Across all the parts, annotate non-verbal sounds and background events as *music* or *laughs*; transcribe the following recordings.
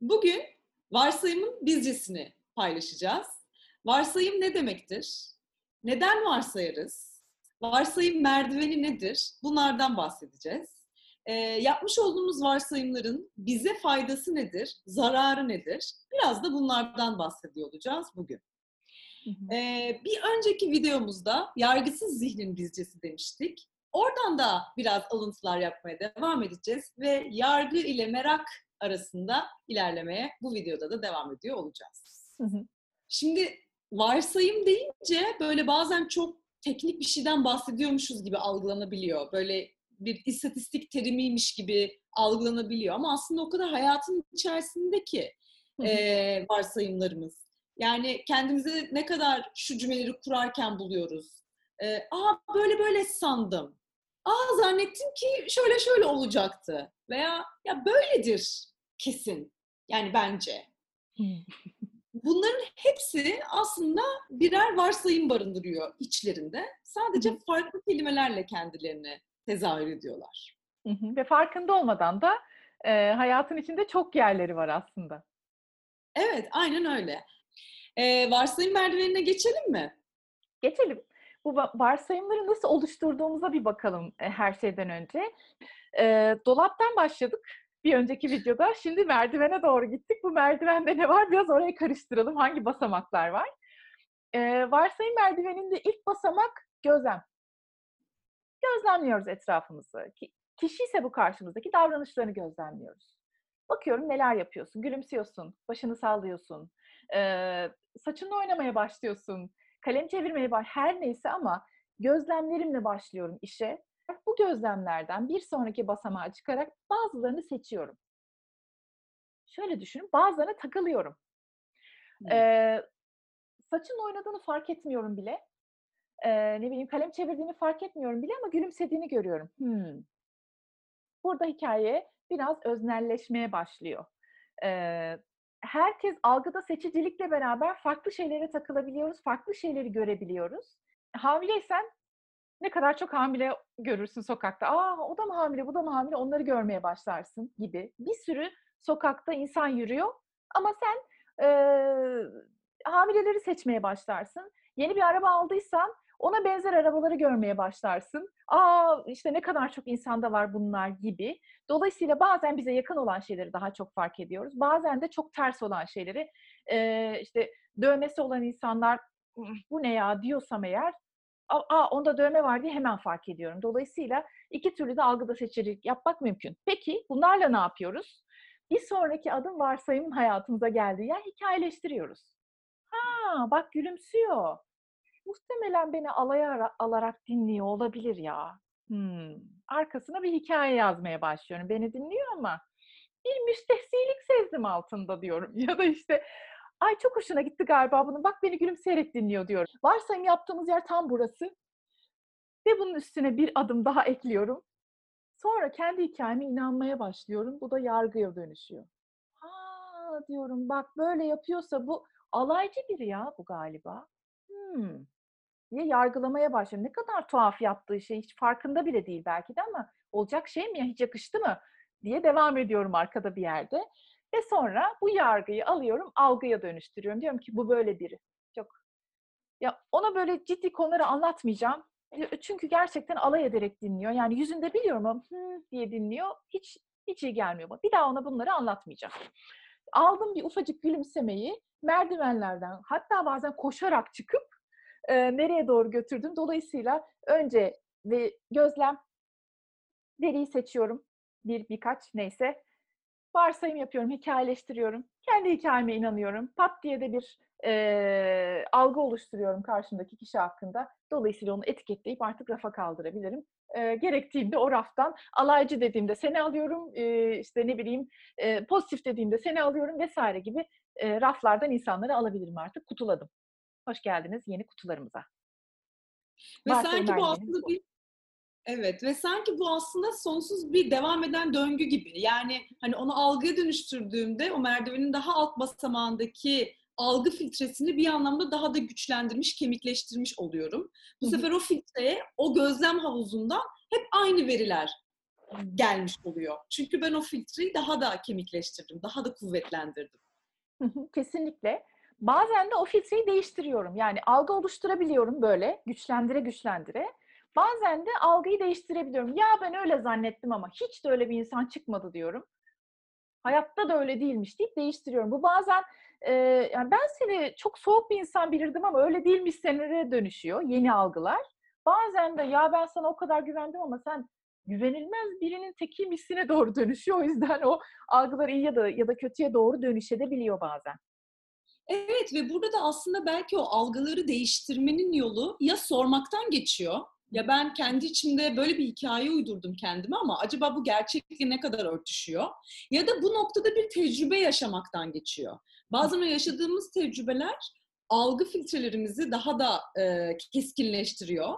Bugün varsayımın bizcesini paylaşacağız. Varsayım ne demektir? Neden varsayarız? Varsayım merdiveni nedir? Bunlardan bahsedeceğiz. Ee, yapmış olduğumuz varsayımların bize faydası nedir? Zararı nedir? Biraz da bunlardan bahsediyor olacağız bugün. Ee, bir önceki videomuzda yargısız zihnin bizcesi demiştik. Oradan da biraz alıntılar yapmaya devam edeceğiz ve yargı ile merak arasında ilerlemeye bu videoda da devam ediyor olacağız. Hı hı. Şimdi varsayım deyince böyle bazen çok teknik bir şeyden bahsediyormuşuz gibi algılanabiliyor. Böyle bir istatistik terimiymiş gibi algılanabiliyor ama aslında o kadar hayatın içerisindeki e, varsayımlarımız. Yani kendimizi ne kadar şu cümleleri kurarken buluyoruz. E, Aa böyle böyle sandım. Aa zannettim ki şöyle şöyle olacaktı. Veya ya böyledir kesin. Yani bence. Bunların hepsi aslında birer varsayım barındırıyor içlerinde. Sadece farklı kelimelerle kendilerini tezahür ediyorlar. Ve farkında olmadan da e, hayatın içinde çok yerleri var aslında. Evet, aynen öyle. E, varsayım merdivenine geçelim mi? Geçelim. Bu varsayımları nasıl oluşturduğumuza bir bakalım e, her şeyden önce. E, dolaptan başladık bir önceki videoda. Şimdi merdivene doğru gittik. Bu merdivende ne var? Biraz orayı karıştıralım. Hangi basamaklar var? Ee, varsayım merdiveninde ilk basamak gözlem. Gözlemliyoruz etrafımızı. Kişi ise bu karşımızdaki davranışlarını gözlemliyoruz. Bakıyorum neler yapıyorsun. Gülümsüyorsun, başını sallıyorsun, ee, saçınla oynamaya başlıyorsun, kalem çevirmeye baş, her neyse ama gözlemlerimle başlıyorum işe bu gözlemlerden bir sonraki basamağa çıkarak bazılarını seçiyorum. Şöyle düşünün, bazılarına takılıyorum. Hmm. Ee, saçın oynadığını fark etmiyorum bile. Ee, ne bileyim kalem çevirdiğini fark etmiyorum bile ama gülümsediğini görüyorum. Hmm. Burada hikaye biraz öznelleşmeye başlıyor. Ee, herkes algıda seçicilikle beraber farklı şeylere takılabiliyoruz, farklı şeyleri görebiliyoruz. Hamileysen ne kadar çok hamile görürsün sokakta. Aa o da mı hamile, bu da mı hamile onları görmeye başlarsın gibi. Bir sürü sokakta insan yürüyor ama sen e, hamileleri seçmeye başlarsın. Yeni bir araba aldıysan ona benzer arabaları görmeye başlarsın. Aa işte ne kadar çok insanda var bunlar gibi. Dolayısıyla bazen bize yakın olan şeyleri daha çok fark ediyoruz. Bazen de çok ters olan şeyleri e, işte dövmesi olan insanlar bu ne ya diyorsam eğer aa onda dövme var diye hemen fark ediyorum. Dolayısıyla iki türlü de algıda seçicilik yapmak mümkün. Peki bunlarla ne yapıyoruz? Bir sonraki adım varsayım hayatımıza geldi. Yani hikayeleştiriyoruz. Ha bak gülümsüyor. Muhtemelen beni alaya alarak dinliyor olabilir ya. Hmm. Arkasına bir hikaye yazmaya başlıyorum. Beni dinliyor ama bir müstehsilik sezdim altında diyorum. *laughs* Ya da işte Ay çok hoşuna gitti galiba bunun. Bak beni gülümseyerek dinliyor diyor. Varsayım yaptığımız yer tam burası. Ve bunun üstüne bir adım daha ekliyorum. Sonra kendi hikayeme inanmaya başlıyorum. Bu da yargıya dönüşüyor. Ha diyorum bak böyle yapıyorsa bu alaycı biri ya bu galiba. Hmm. Diye yargılamaya başlıyorum. Ne kadar tuhaf yaptığı şey hiç farkında bile değil belki de ama olacak şey mi ya hiç yakıştı mı diye devam ediyorum arkada bir yerde. Ve sonra bu yargıyı alıyorum, algıya dönüştürüyorum. Diyorum ki bu böyle biri. Çok ya ona böyle ciddi konuları anlatmayacağım. Çünkü gerçekten alay ederek dinliyor. Yani yüzünde biliyorum ama Hı, diye dinliyor. Hiç hiç iyi gelmiyor bana. Bir daha ona bunları anlatmayacağım. Aldım bir ufacık gülümsemeyi merdivenlerden hatta bazen koşarak çıkıp e, nereye doğru götürdüm. Dolayısıyla önce ve gözlem veriyi seçiyorum. Bir birkaç neyse varsayım yapıyorum, hikayeleştiriyorum. Kendi hikayeme inanıyorum. Pat diye de bir e, algı oluşturuyorum karşımdaki kişi hakkında. Dolayısıyla onu etiketleyip artık rafa kaldırabilirim. E, gerektiğinde o raftan alaycı dediğimde seni alıyorum, e, işte ne bileyim e, pozitif dediğimde seni alıyorum vesaire gibi e, raflardan insanları alabilirim artık. Kutuladım. Hoş geldiniz yeni kutularımıza. Ve Varsayım sanki bu aslında bir Evet ve sanki bu aslında sonsuz bir devam eden döngü gibi. Yani hani onu algıya dönüştürdüğümde o merdivenin daha alt basamağındaki algı filtresini bir anlamda daha da güçlendirmiş, kemikleştirmiş oluyorum. Bu Hı-hı. sefer o filtreye, o gözlem havuzundan hep aynı veriler gelmiş oluyor. Çünkü ben o filtreyi daha da kemikleştirdim, daha da kuvvetlendirdim. Kesinlikle. Bazen de o filtreyi değiştiriyorum. Yani algı oluşturabiliyorum böyle güçlendire güçlendire. Bazen de algıyı değiştirebiliyorum. Ya ben öyle zannettim ama hiç de öyle bir insan çıkmadı diyorum. Hayatta da öyle değilmiş deyip değiştiriyorum. Bu bazen e, yani ben seni çok soğuk bir insan bilirdim ama öyle değilmiş senere dönüşüyor. Yeni algılar. Bazen de ya ben sana o kadar güvendim ama sen güvenilmez birinin tekiymişsine doğru dönüşüyor. O yüzden o algılar iyi ya da ya da kötüye doğru dönüşebiliyor bazen. Evet ve burada da aslında belki o algıları değiştirmenin yolu ya sormaktan geçiyor. Ya ben kendi içimde böyle bir hikaye uydurdum kendime ama acaba bu gerçeklikle ne kadar örtüşüyor? Ya da bu noktada bir tecrübe yaşamaktan geçiyor. Bazen yaşadığımız tecrübeler algı filtrelerimizi daha da e, keskinleştiriyor.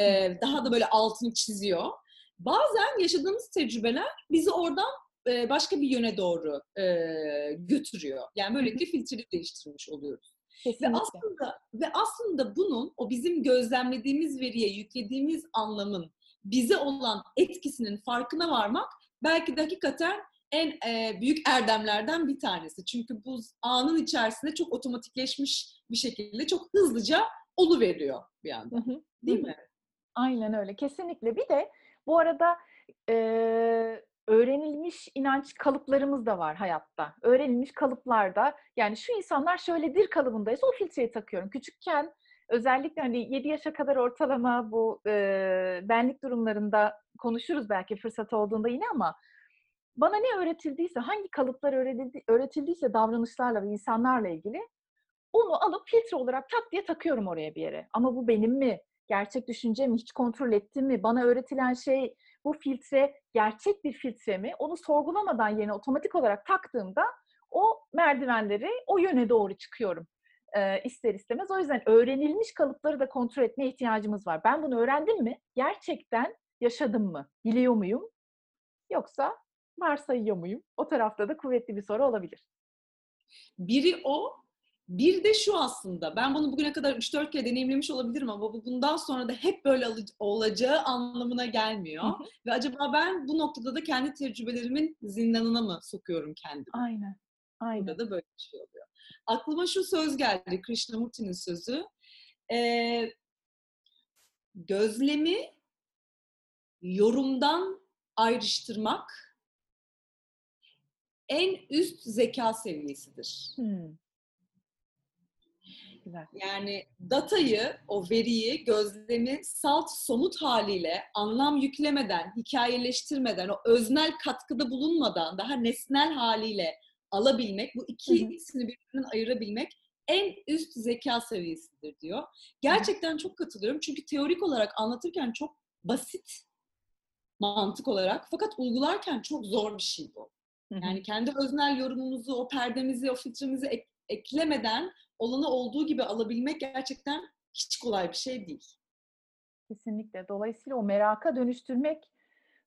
E, daha da böyle altını çiziyor. Bazen yaşadığımız tecrübeler bizi oradan e, başka bir yöne doğru e, götürüyor. Yani böylelikle filtreyi değiştirmiş oluyoruz. Kesinlikle. Ve aslında ve aslında bunun o bizim gözlemlediğimiz veriye yüklediğimiz anlamın bize olan etkisinin farkına varmak belki de hakikaten en e, büyük erdemlerden bir tanesi. Çünkü bu anın içerisinde çok otomatikleşmiş bir şekilde çok hızlıca olu veriyor bir anda. Değil mi? Aynen öyle. Kesinlikle. Bir de bu arada e, öğrenilmiş inanç kalıplarımız da var hayatta. Öğrenilmiş kalıplarda yani şu insanlar şöyledir kalıbındaysa o filtreyi takıyorum. Küçükken özellikle hani 7 yaşa kadar ortalama bu e, benlik durumlarında konuşuruz belki fırsat olduğunda yine ama bana ne öğretildiyse, hangi kalıplar öğretildi, öğretildiyse davranışlarla ve insanlarla ilgili onu alıp filtre olarak tak diye takıyorum oraya bir yere. Ama bu benim mi? Gerçek düşünce mi? Hiç kontrol ettim mi? Bana öğretilen şey bu filtre gerçek bir filtre mi? Onu sorgulamadan yerine otomatik olarak taktığımda o merdivenleri o yöne doğru çıkıyorum e, ister istemez. O yüzden öğrenilmiş kalıpları da kontrol etmeye ihtiyacımız var. Ben bunu öğrendim mi? Gerçekten yaşadım mı? Biliyor muyum? Yoksa varsayıyor muyum? O tarafta da kuvvetli bir soru olabilir. Biri o, bir de şu aslında, ben bunu bugüne kadar 3-4 kere deneyimlemiş olabilirim ama bu bundan sonra da hep böyle olacağı anlamına gelmiyor. Hı hı. Ve acaba ben bu noktada da kendi tecrübelerimin zindanına mı sokuyorum kendimi? Aynen. Aynen. Burada da böyle bir şey oluyor. Aklıma şu söz geldi, Krishnamurti'nin sözü. Ee, gözlemi yorumdan ayrıştırmak en üst zeka seviyesidir. Hmm. Güzel. Yani datayı, o veriyi, gözlemi salt, somut haliyle anlam yüklemeden, hikayeleştirmeden, o öznel katkıda bulunmadan daha nesnel haliyle alabilmek, bu ikisini birbirinden ayırabilmek en üst zeka seviyesidir diyor. Gerçekten çok katılıyorum çünkü teorik olarak anlatırken çok basit mantık olarak fakat uygularken çok zor bir şey bu. Yani kendi öznel yorumumuzu, o perdemizi, o filtremizi ek- eklemeden olanı olduğu gibi alabilmek gerçekten hiç kolay bir şey değil. Kesinlikle. Dolayısıyla o meraka dönüştürmek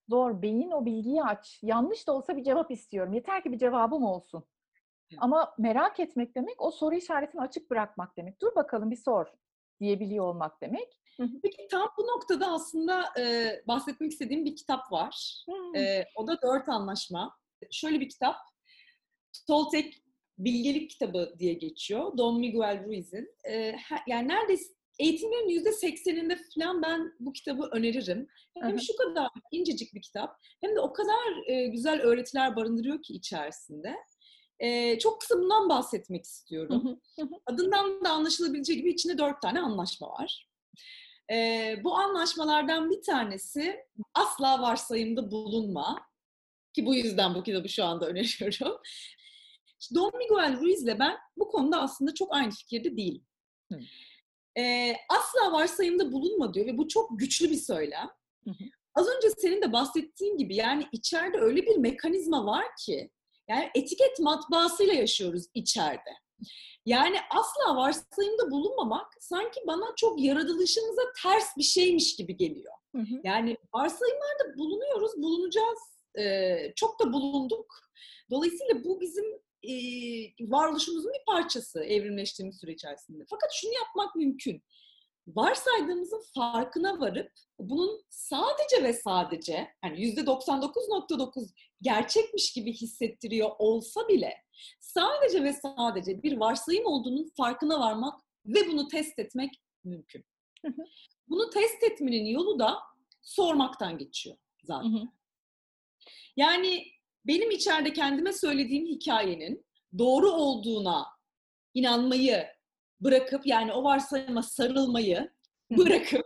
zor. Beyin o bilgiyi aç. Yanlış da olsa bir cevap istiyorum. Yeter ki bir cevabım olsun. Evet. Ama merak etmek demek o soru işaretini açık bırakmak demek. Dur bakalım bir sor diyebiliyor olmak demek. Peki tam bu noktada aslında e, bahsetmek istediğim bir kitap var. E, o da Dört Anlaşma. Şöyle bir kitap. Toltek bilgelik kitabı diye geçiyor. Don Miguel Ruiz'in. E, yani neredeyse eğitimlerin yüzde sekseninde falan ben bu kitabı öneririm. Hem şu kadar incecik bir kitap hem de o kadar e, güzel öğretiler barındırıyor ki içerisinde. E, çok kısa bundan bahsetmek istiyorum. Adından da anlaşılabileceği gibi içinde dört tane anlaşma var. E, bu anlaşmalardan bir tanesi asla varsayımda bulunma. Ki bu yüzden bu kitabı şu anda öneriyorum. Don Miguel Ruiz'le ben bu konuda aslında çok aynı fikirde değilim. Hı. Ee, asla varsayımda bulunma diyor ve bu çok güçlü bir söylem. Hı hı. Az önce senin de bahsettiğin gibi yani içeride öyle bir mekanizma var ki yani etiket matbaasıyla yaşıyoruz içeride. Yani asla varsayımda bulunmamak sanki bana çok yaratılışımıza ters bir şeymiş gibi geliyor. Hı hı. Yani varsayımlarda bulunuyoruz, bulunacağız. Ee, çok da bulunduk. Dolayısıyla bu bizim e, varoluşumuzun bir parçası evrimleştiğimiz süre içerisinde. Fakat şunu yapmak mümkün. varsaydığımızın farkına varıp bunun sadece ve sadece yani %99.9 gerçekmiş gibi hissettiriyor olsa bile sadece ve sadece bir varsayım olduğunun farkına varmak ve bunu test etmek mümkün. Bunu test etmenin yolu da sormaktan geçiyor zaten. Yani benim içeride kendime söylediğim hikayenin doğru olduğuna inanmayı bırakıp yani o varsayıma sarılmayı bırakıp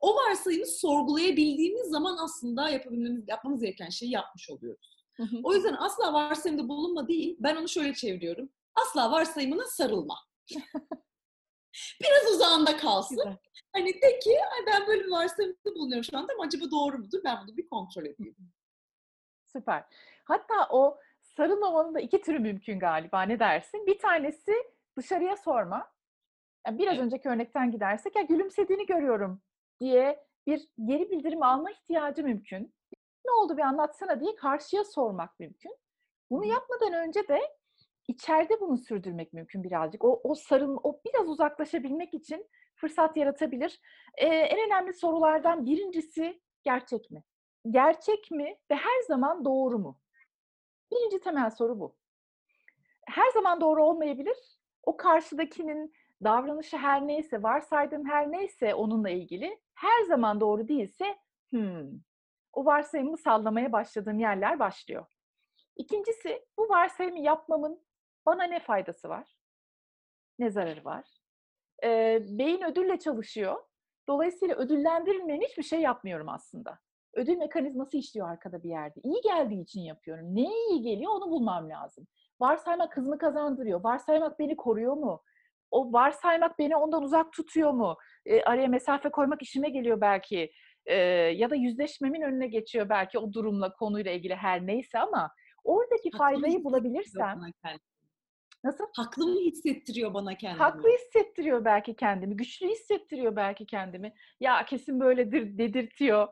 o varsayımı sorgulayabildiğimiz zaman aslında yapabilmemiz, yapmamız gereken şeyi yapmış oluyoruz. O yüzden asla varsayımda bulunma değil, ben onu şöyle çeviriyorum. Asla varsayımına sarılma. *laughs* Biraz uzağında kalsın. Güzel. Hani de ki ben böyle bir varsayımda bulunuyorum şu anda ama acaba doğru mudur? Ben bunu bir kontrol edeyim. Süper. Hatta o sarılmamanın da iki türü mümkün galiba. Ne dersin? Bir tanesi dışarıya sorma. Yani biraz önceki örnekten gidersek ya gülümsediğini görüyorum diye bir geri bildirim alma ihtiyacı mümkün. Ne oldu bir anlatsana diye karşıya sormak mümkün. Bunu yapmadan önce de içeride bunu sürdürmek mümkün birazcık. O, o sarın, o biraz uzaklaşabilmek için fırsat yaratabilir. Ee, en önemli sorulardan birincisi gerçek mi? Gerçek mi ve her zaman doğru mu? Birinci temel soru bu. Her zaman doğru olmayabilir. O karşıdakinin davranışı her neyse, varsaydığım her neyse onunla ilgili her zaman doğru değilse hmm, o varsayımı sallamaya başladığım yerler başlıyor. İkincisi bu varsayımı yapmamın bana ne faydası var? Ne zararı var? Ee, beyin ödülle çalışıyor. Dolayısıyla ödüllendirilmeyen hiçbir şey yapmıyorum aslında. Ödül mekanizması işliyor arkada bir yerde. İyi geldiği için yapıyorum. Neye iyi geliyor onu bulmam lazım. Varsaymak hızımı kazandırıyor. Varsaymak beni koruyor mu? O varsaymak beni ondan uzak tutuyor mu? E, araya mesafe koymak işime geliyor belki. E, ya da yüzleşmemin önüne geçiyor belki o durumla, konuyla ilgili her neyse ama oradaki Haklı faydayı bulabilirsem... Nasıl? Haklı mı hissettiriyor bana kendimi? Haklı hissettiriyor belki kendimi. Güçlü hissettiriyor belki kendimi. Ya kesin böyledir dedirtiyor.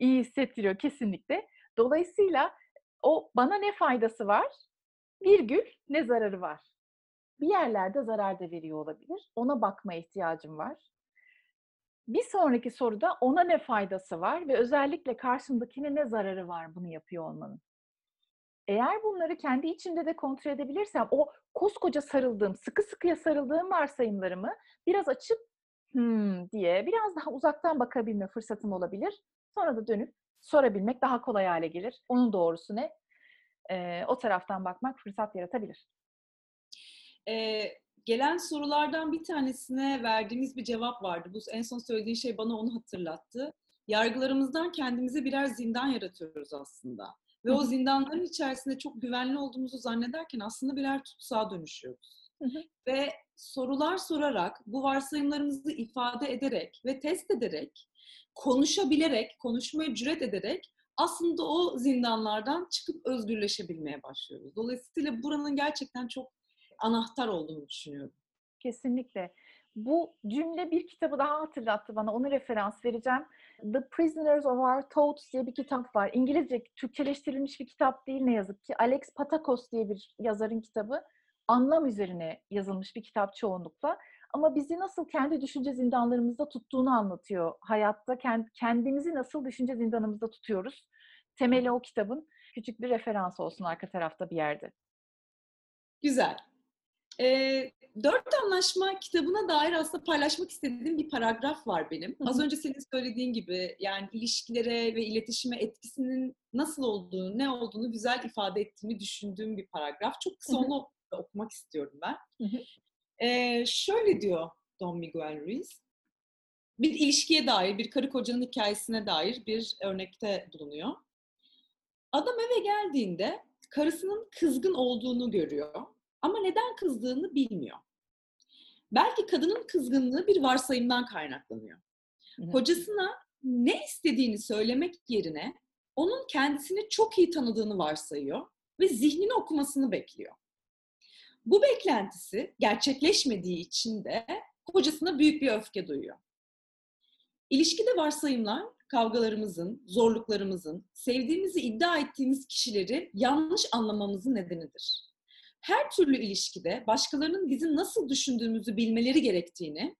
İyi hissettiriyor kesinlikle. Dolayısıyla o bana ne faydası var? Virgül ne zararı var? Bir yerlerde zarar da veriyor olabilir. Ona bakma ihtiyacım var. Bir sonraki soruda ona ne faydası var ve özellikle karşımdakine ne zararı var bunu yapıyor olmanın. Eğer bunları kendi içimde de kontrol edebilirsem o koskoca sarıldığım, sıkı sıkıya sarıldığım varsayımlarımı biraz açıp hmm diye biraz daha uzaktan bakabilme fırsatım olabilir. Sonra da dönüp sorabilmek daha kolay hale gelir. Onun doğrusu ne? Ee, o taraftan bakmak fırsat yaratabilir. Ee, gelen sorulardan bir tanesine verdiğimiz bir cevap vardı. Bu en son söylediğin şey bana onu hatırlattı. Yargılarımızdan kendimize birer zindan yaratıyoruz aslında. Ve o zindanların içerisinde çok güvenli olduğumuzu zannederken aslında birer tutsağa dönüşüyoruz. Ve sorular sorarak, bu varsayımlarımızı ifade ederek ve test ederek, konuşabilerek, konuşmaya cüret ederek aslında o zindanlardan çıkıp özgürleşebilmeye başlıyoruz. Dolayısıyla buranın gerçekten çok anahtar olduğunu düşünüyorum. Kesinlikle. Bu cümle bir kitabı daha hatırlattı bana. Onu referans vereceğim. The Prisoners of Our Thoughts diye bir kitap var. İngilizce Türkçeleştirilmiş bir kitap değil ne yazık ki. Alex Patakos diye bir yazarın kitabı. Anlam üzerine yazılmış bir kitap çoğunlukla. Ama bizi nasıl kendi düşünce zindanlarımızda tuttuğunu anlatıyor. Hayatta kendimizi nasıl düşünce zindanımızda tutuyoruz. Temeli o kitabın. Küçük bir referans olsun arka tarafta bir yerde. Güzel. E, Dört Anlaşma kitabına dair aslında paylaşmak istediğim bir paragraf var benim. Az önce senin söylediğin gibi yani ilişkilere ve iletişime etkisinin nasıl olduğunu, ne olduğunu güzel ifade ettiğini düşündüğüm bir paragraf. Çok kısa hı hı. onu okumak istiyorum ben. Hı hı. E, şöyle diyor Don Miguel Ruiz. Bir ilişkiye dair, bir karı kocanın hikayesine dair bir örnekte bulunuyor. Adam eve geldiğinde karısının kızgın olduğunu görüyor ama neden kızdığını bilmiyor. Belki kadının kızgınlığı bir varsayımdan kaynaklanıyor. Kocasına ne istediğini söylemek yerine onun kendisini çok iyi tanıdığını varsayıyor ve zihnini okumasını bekliyor. Bu beklentisi gerçekleşmediği için de kocasına büyük bir öfke duyuyor. İlişkide varsayımlar kavgalarımızın, zorluklarımızın, sevdiğimizi iddia ettiğimiz kişileri yanlış anlamamızın nedenidir her türlü ilişkide başkalarının bizim nasıl düşündüğümüzü bilmeleri gerektiğini,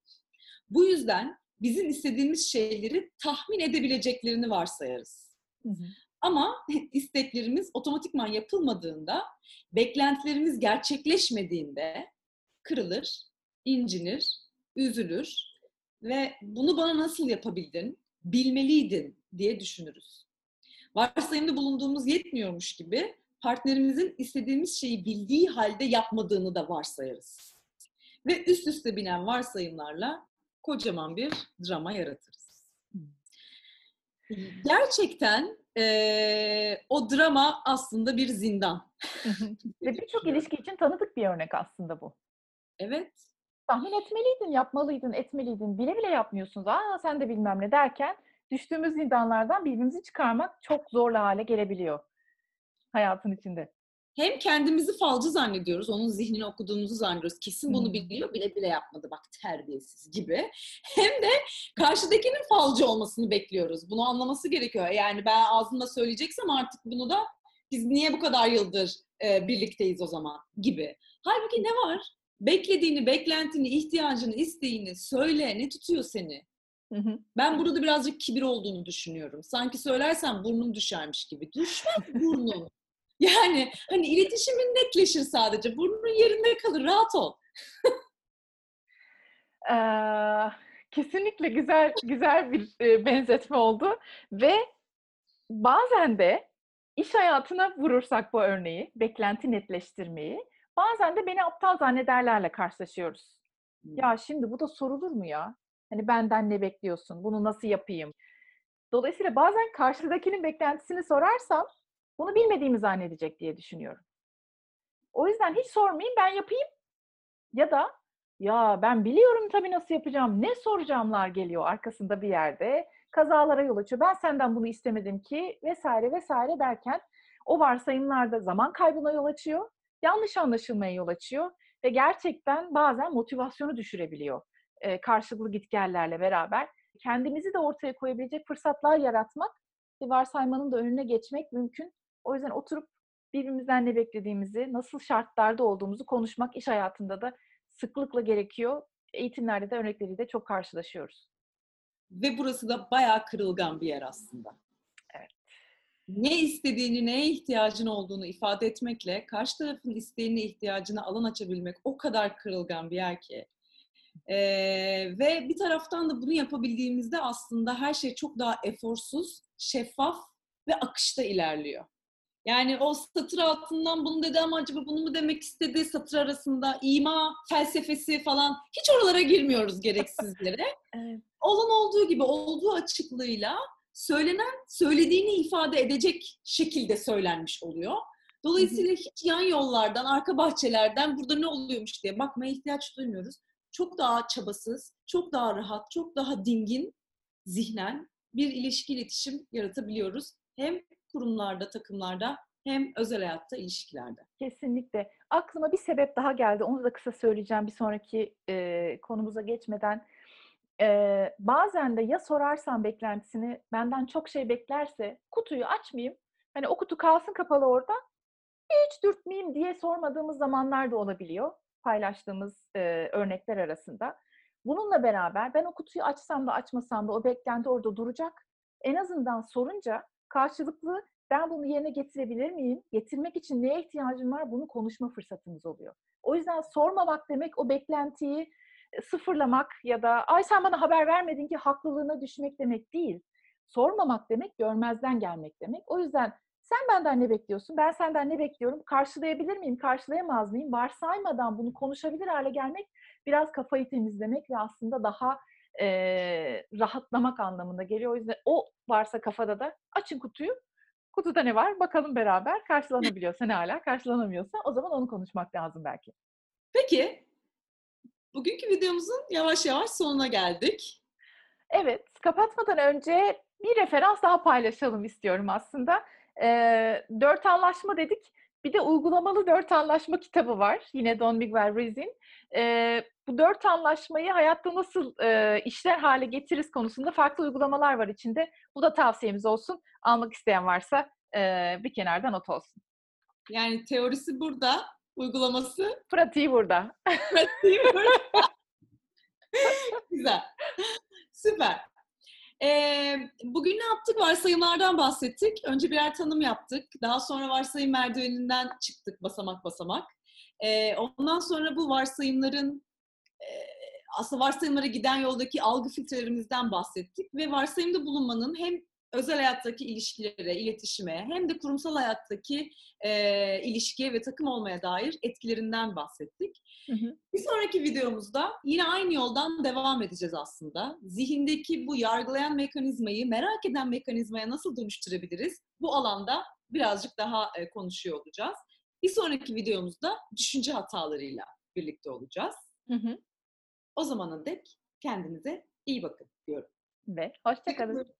Bu yüzden bizim istediğimiz şeyleri tahmin edebileceklerini varsayarız. Hı hı. Ama *laughs* isteklerimiz otomatikman yapılmadığında, beklentilerimiz gerçekleşmediğinde kırılır, incinir, üzülür ve bunu bana nasıl yapabildin, bilmeliydin diye düşünürüz. Varsayımda bulunduğumuz yetmiyormuş gibi partnerimizin istediğimiz şeyi bildiği halde yapmadığını da varsayarız. Ve üst üste binen varsayımlarla kocaman bir drama yaratırız. Gerçekten e, o drama aslında bir zindan. Ve birçok ilişki için tanıdık bir örnek aslında bu. Evet. Tahmin etmeliydin, yapmalıydın, etmeliydin. Bile bile yapmıyorsunuz. Aa sen de bilmem ne derken düştüğümüz zindanlardan birbirimizi çıkarmak çok zorlu hale gelebiliyor hayatın içinde. Hem kendimizi falcı zannediyoruz, onun zihnini okuduğumuzu zannediyoruz. Kesin bunu biliyor, bile bile yapmadı bak terbiyesiz gibi. *laughs* Hem de karşıdakinin falcı olmasını bekliyoruz. Bunu anlaması gerekiyor. Yani ben ağzımla söyleyeceksem artık bunu da biz niye bu kadar yıldır e, birlikteyiz o zaman gibi. Halbuki ne var? Beklediğini, beklentini, ihtiyacını, isteğini söyle. Ne tutuyor seni? Hı hı. Ben burada birazcık kibir olduğunu düşünüyorum. Sanki söylersen burnun düşermiş gibi. Düşmez burnun. Yani hani iletişimin netleşir sadece. Burnun yerinde kalır. Rahat ol. ee, kesinlikle güzel güzel bir e, benzetme oldu ve bazen de iş hayatına vurursak bu örneği, beklenti netleştirmeyi, bazen de beni aptal zannederlerle karşılaşıyoruz. Ya şimdi bu da sorulur mu ya? Hani benden ne bekliyorsun? Bunu nasıl yapayım? Dolayısıyla bazen karşıdakinin beklentisini sorarsam bunu bilmediğimi zannedecek diye düşünüyorum. O yüzden hiç sormayayım ben yapayım. Ya da ya ben biliyorum tabii nasıl yapacağım. Ne soracağımlar geliyor arkasında bir yerde. Kazalara yol açıyor. Ben senden bunu istemedim ki vesaire vesaire derken o varsayımlarda zaman kaybına yol açıyor. Yanlış anlaşılmaya yol açıyor ve gerçekten bazen motivasyonu düşürebiliyor e, karşılıklı gitgellerle beraber. Kendimizi de ortaya koyabilecek fırsatlar yaratmak varsaymanın da önüne geçmek mümkün. O yüzden oturup birbirimizden ne beklediğimizi, nasıl şartlarda olduğumuzu konuşmak iş hayatında da sıklıkla gerekiyor. Eğitimlerde de örnekleriyle çok karşılaşıyoruz. Ve burası da bayağı kırılgan bir yer aslında. Evet. Ne istediğini, neye ihtiyacın olduğunu ifade etmekle karşı tarafın isteğine, ihtiyacına alan açabilmek o kadar kırılgan bir yer ki. Ee, ve bir taraftan da bunu yapabildiğimizde aslında her şey çok daha eforsuz, şeffaf ve akışta ilerliyor. Yani o satır altından bunu dedi ama acaba bunu mu demek istedi satır arasında ima felsefesi falan hiç oralara girmiyoruz gereksizlere. *laughs* evet. Olan olduğu gibi olduğu açıklığıyla söylenen söylediğini ifade edecek şekilde söylenmiş oluyor. Dolayısıyla hiç yan yollardan, arka bahçelerden burada ne oluyormuş diye bakmaya ihtiyaç duymuyoruz. Çok daha çabasız, çok daha rahat, çok daha dingin zihnen bir ilişki iletişim yaratabiliyoruz. Hem kurumlarda, takımlarda hem özel hayatta, ilişkilerde. Kesinlikle. Aklıma bir sebep daha geldi. Onu da kısa söyleyeceğim bir sonraki e, konumuza geçmeden. E, bazen de ya sorarsan beklentisini, benden çok şey beklerse kutuyu açmayayım. Hani o kutu kalsın kapalı orada. Hiç dürtmeyeyim diye sormadığımız zamanlar da olabiliyor. Paylaştığımız e, örnekler arasında. Bununla beraber ben o kutuyu açsam da açmasam da o beklenti orada duracak. En azından sorunca karşılıklı ben bunu yerine getirebilir miyim? Getirmek için neye ihtiyacım var? Bunu konuşma fırsatımız oluyor. O yüzden sormamak demek o beklentiyi e, sıfırlamak ya da ay sen bana haber vermedin ki haklılığına düşmek demek değil. Sormamak demek görmezden gelmek demek. O yüzden sen benden ne bekliyorsun? Ben senden ne bekliyorum? Karşılayabilir miyim? Karşılayamaz mıyım? Varsaymadan bunu konuşabilir hale gelmek biraz kafayı temizlemek ve aslında daha e, rahatlamak anlamında geliyor. O yüzden o varsa kafada da açın kutuyu. Kutuda ne var? Bakalım beraber. Karşılanabiliyorsa ne hala, karşılanamıyorsa o zaman onu konuşmak lazım belki. Peki, bugünkü videomuzun yavaş yavaş sonuna geldik. Evet, kapatmadan önce bir referans daha paylaşalım istiyorum aslında. E, dört anlaşma dedik. Bir de uygulamalı dört anlaşma kitabı var. Yine Don Miguel Ruiz'in. E, bu dört anlaşmayı hayatta nasıl e, işler hale getiririz konusunda farklı uygulamalar var içinde. Bu da tavsiyemiz olsun. Almak isteyen varsa e, bir kenarda not olsun. Yani teorisi burada, uygulaması... Pratiği burada. Pratiği burada. *laughs* Güzel. Süper. Ee, bugün ne yaptık? Varsayımlardan bahsettik. Önce birer tanım yaptık. Daha sonra varsayım merdiveninden çıktık basamak basamak. Ee, ondan sonra bu varsayımların e, aslında varsayımlara giden yoldaki algı filtrelerimizden bahsettik ve varsayımda bulunmanın hem özel hayattaki ilişkilere, iletişime hem de kurumsal hayattaki e, ilişkiye ve takım olmaya dair etkilerinden bahsettik. Hı hı. Bir sonraki videomuzda yine aynı yoldan devam edeceğiz aslında. Zihindeki bu yargılayan mekanizmayı, merak eden mekanizmaya nasıl dönüştürebiliriz? Bu alanda birazcık daha e, konuşuyor olacağız. Bir sonraki videomuzda düşünce hatalarıyla birlikte olacağız. Hı hı. O zamana dek kendinize iyi bakın diyorum. Ve hoşçakalın.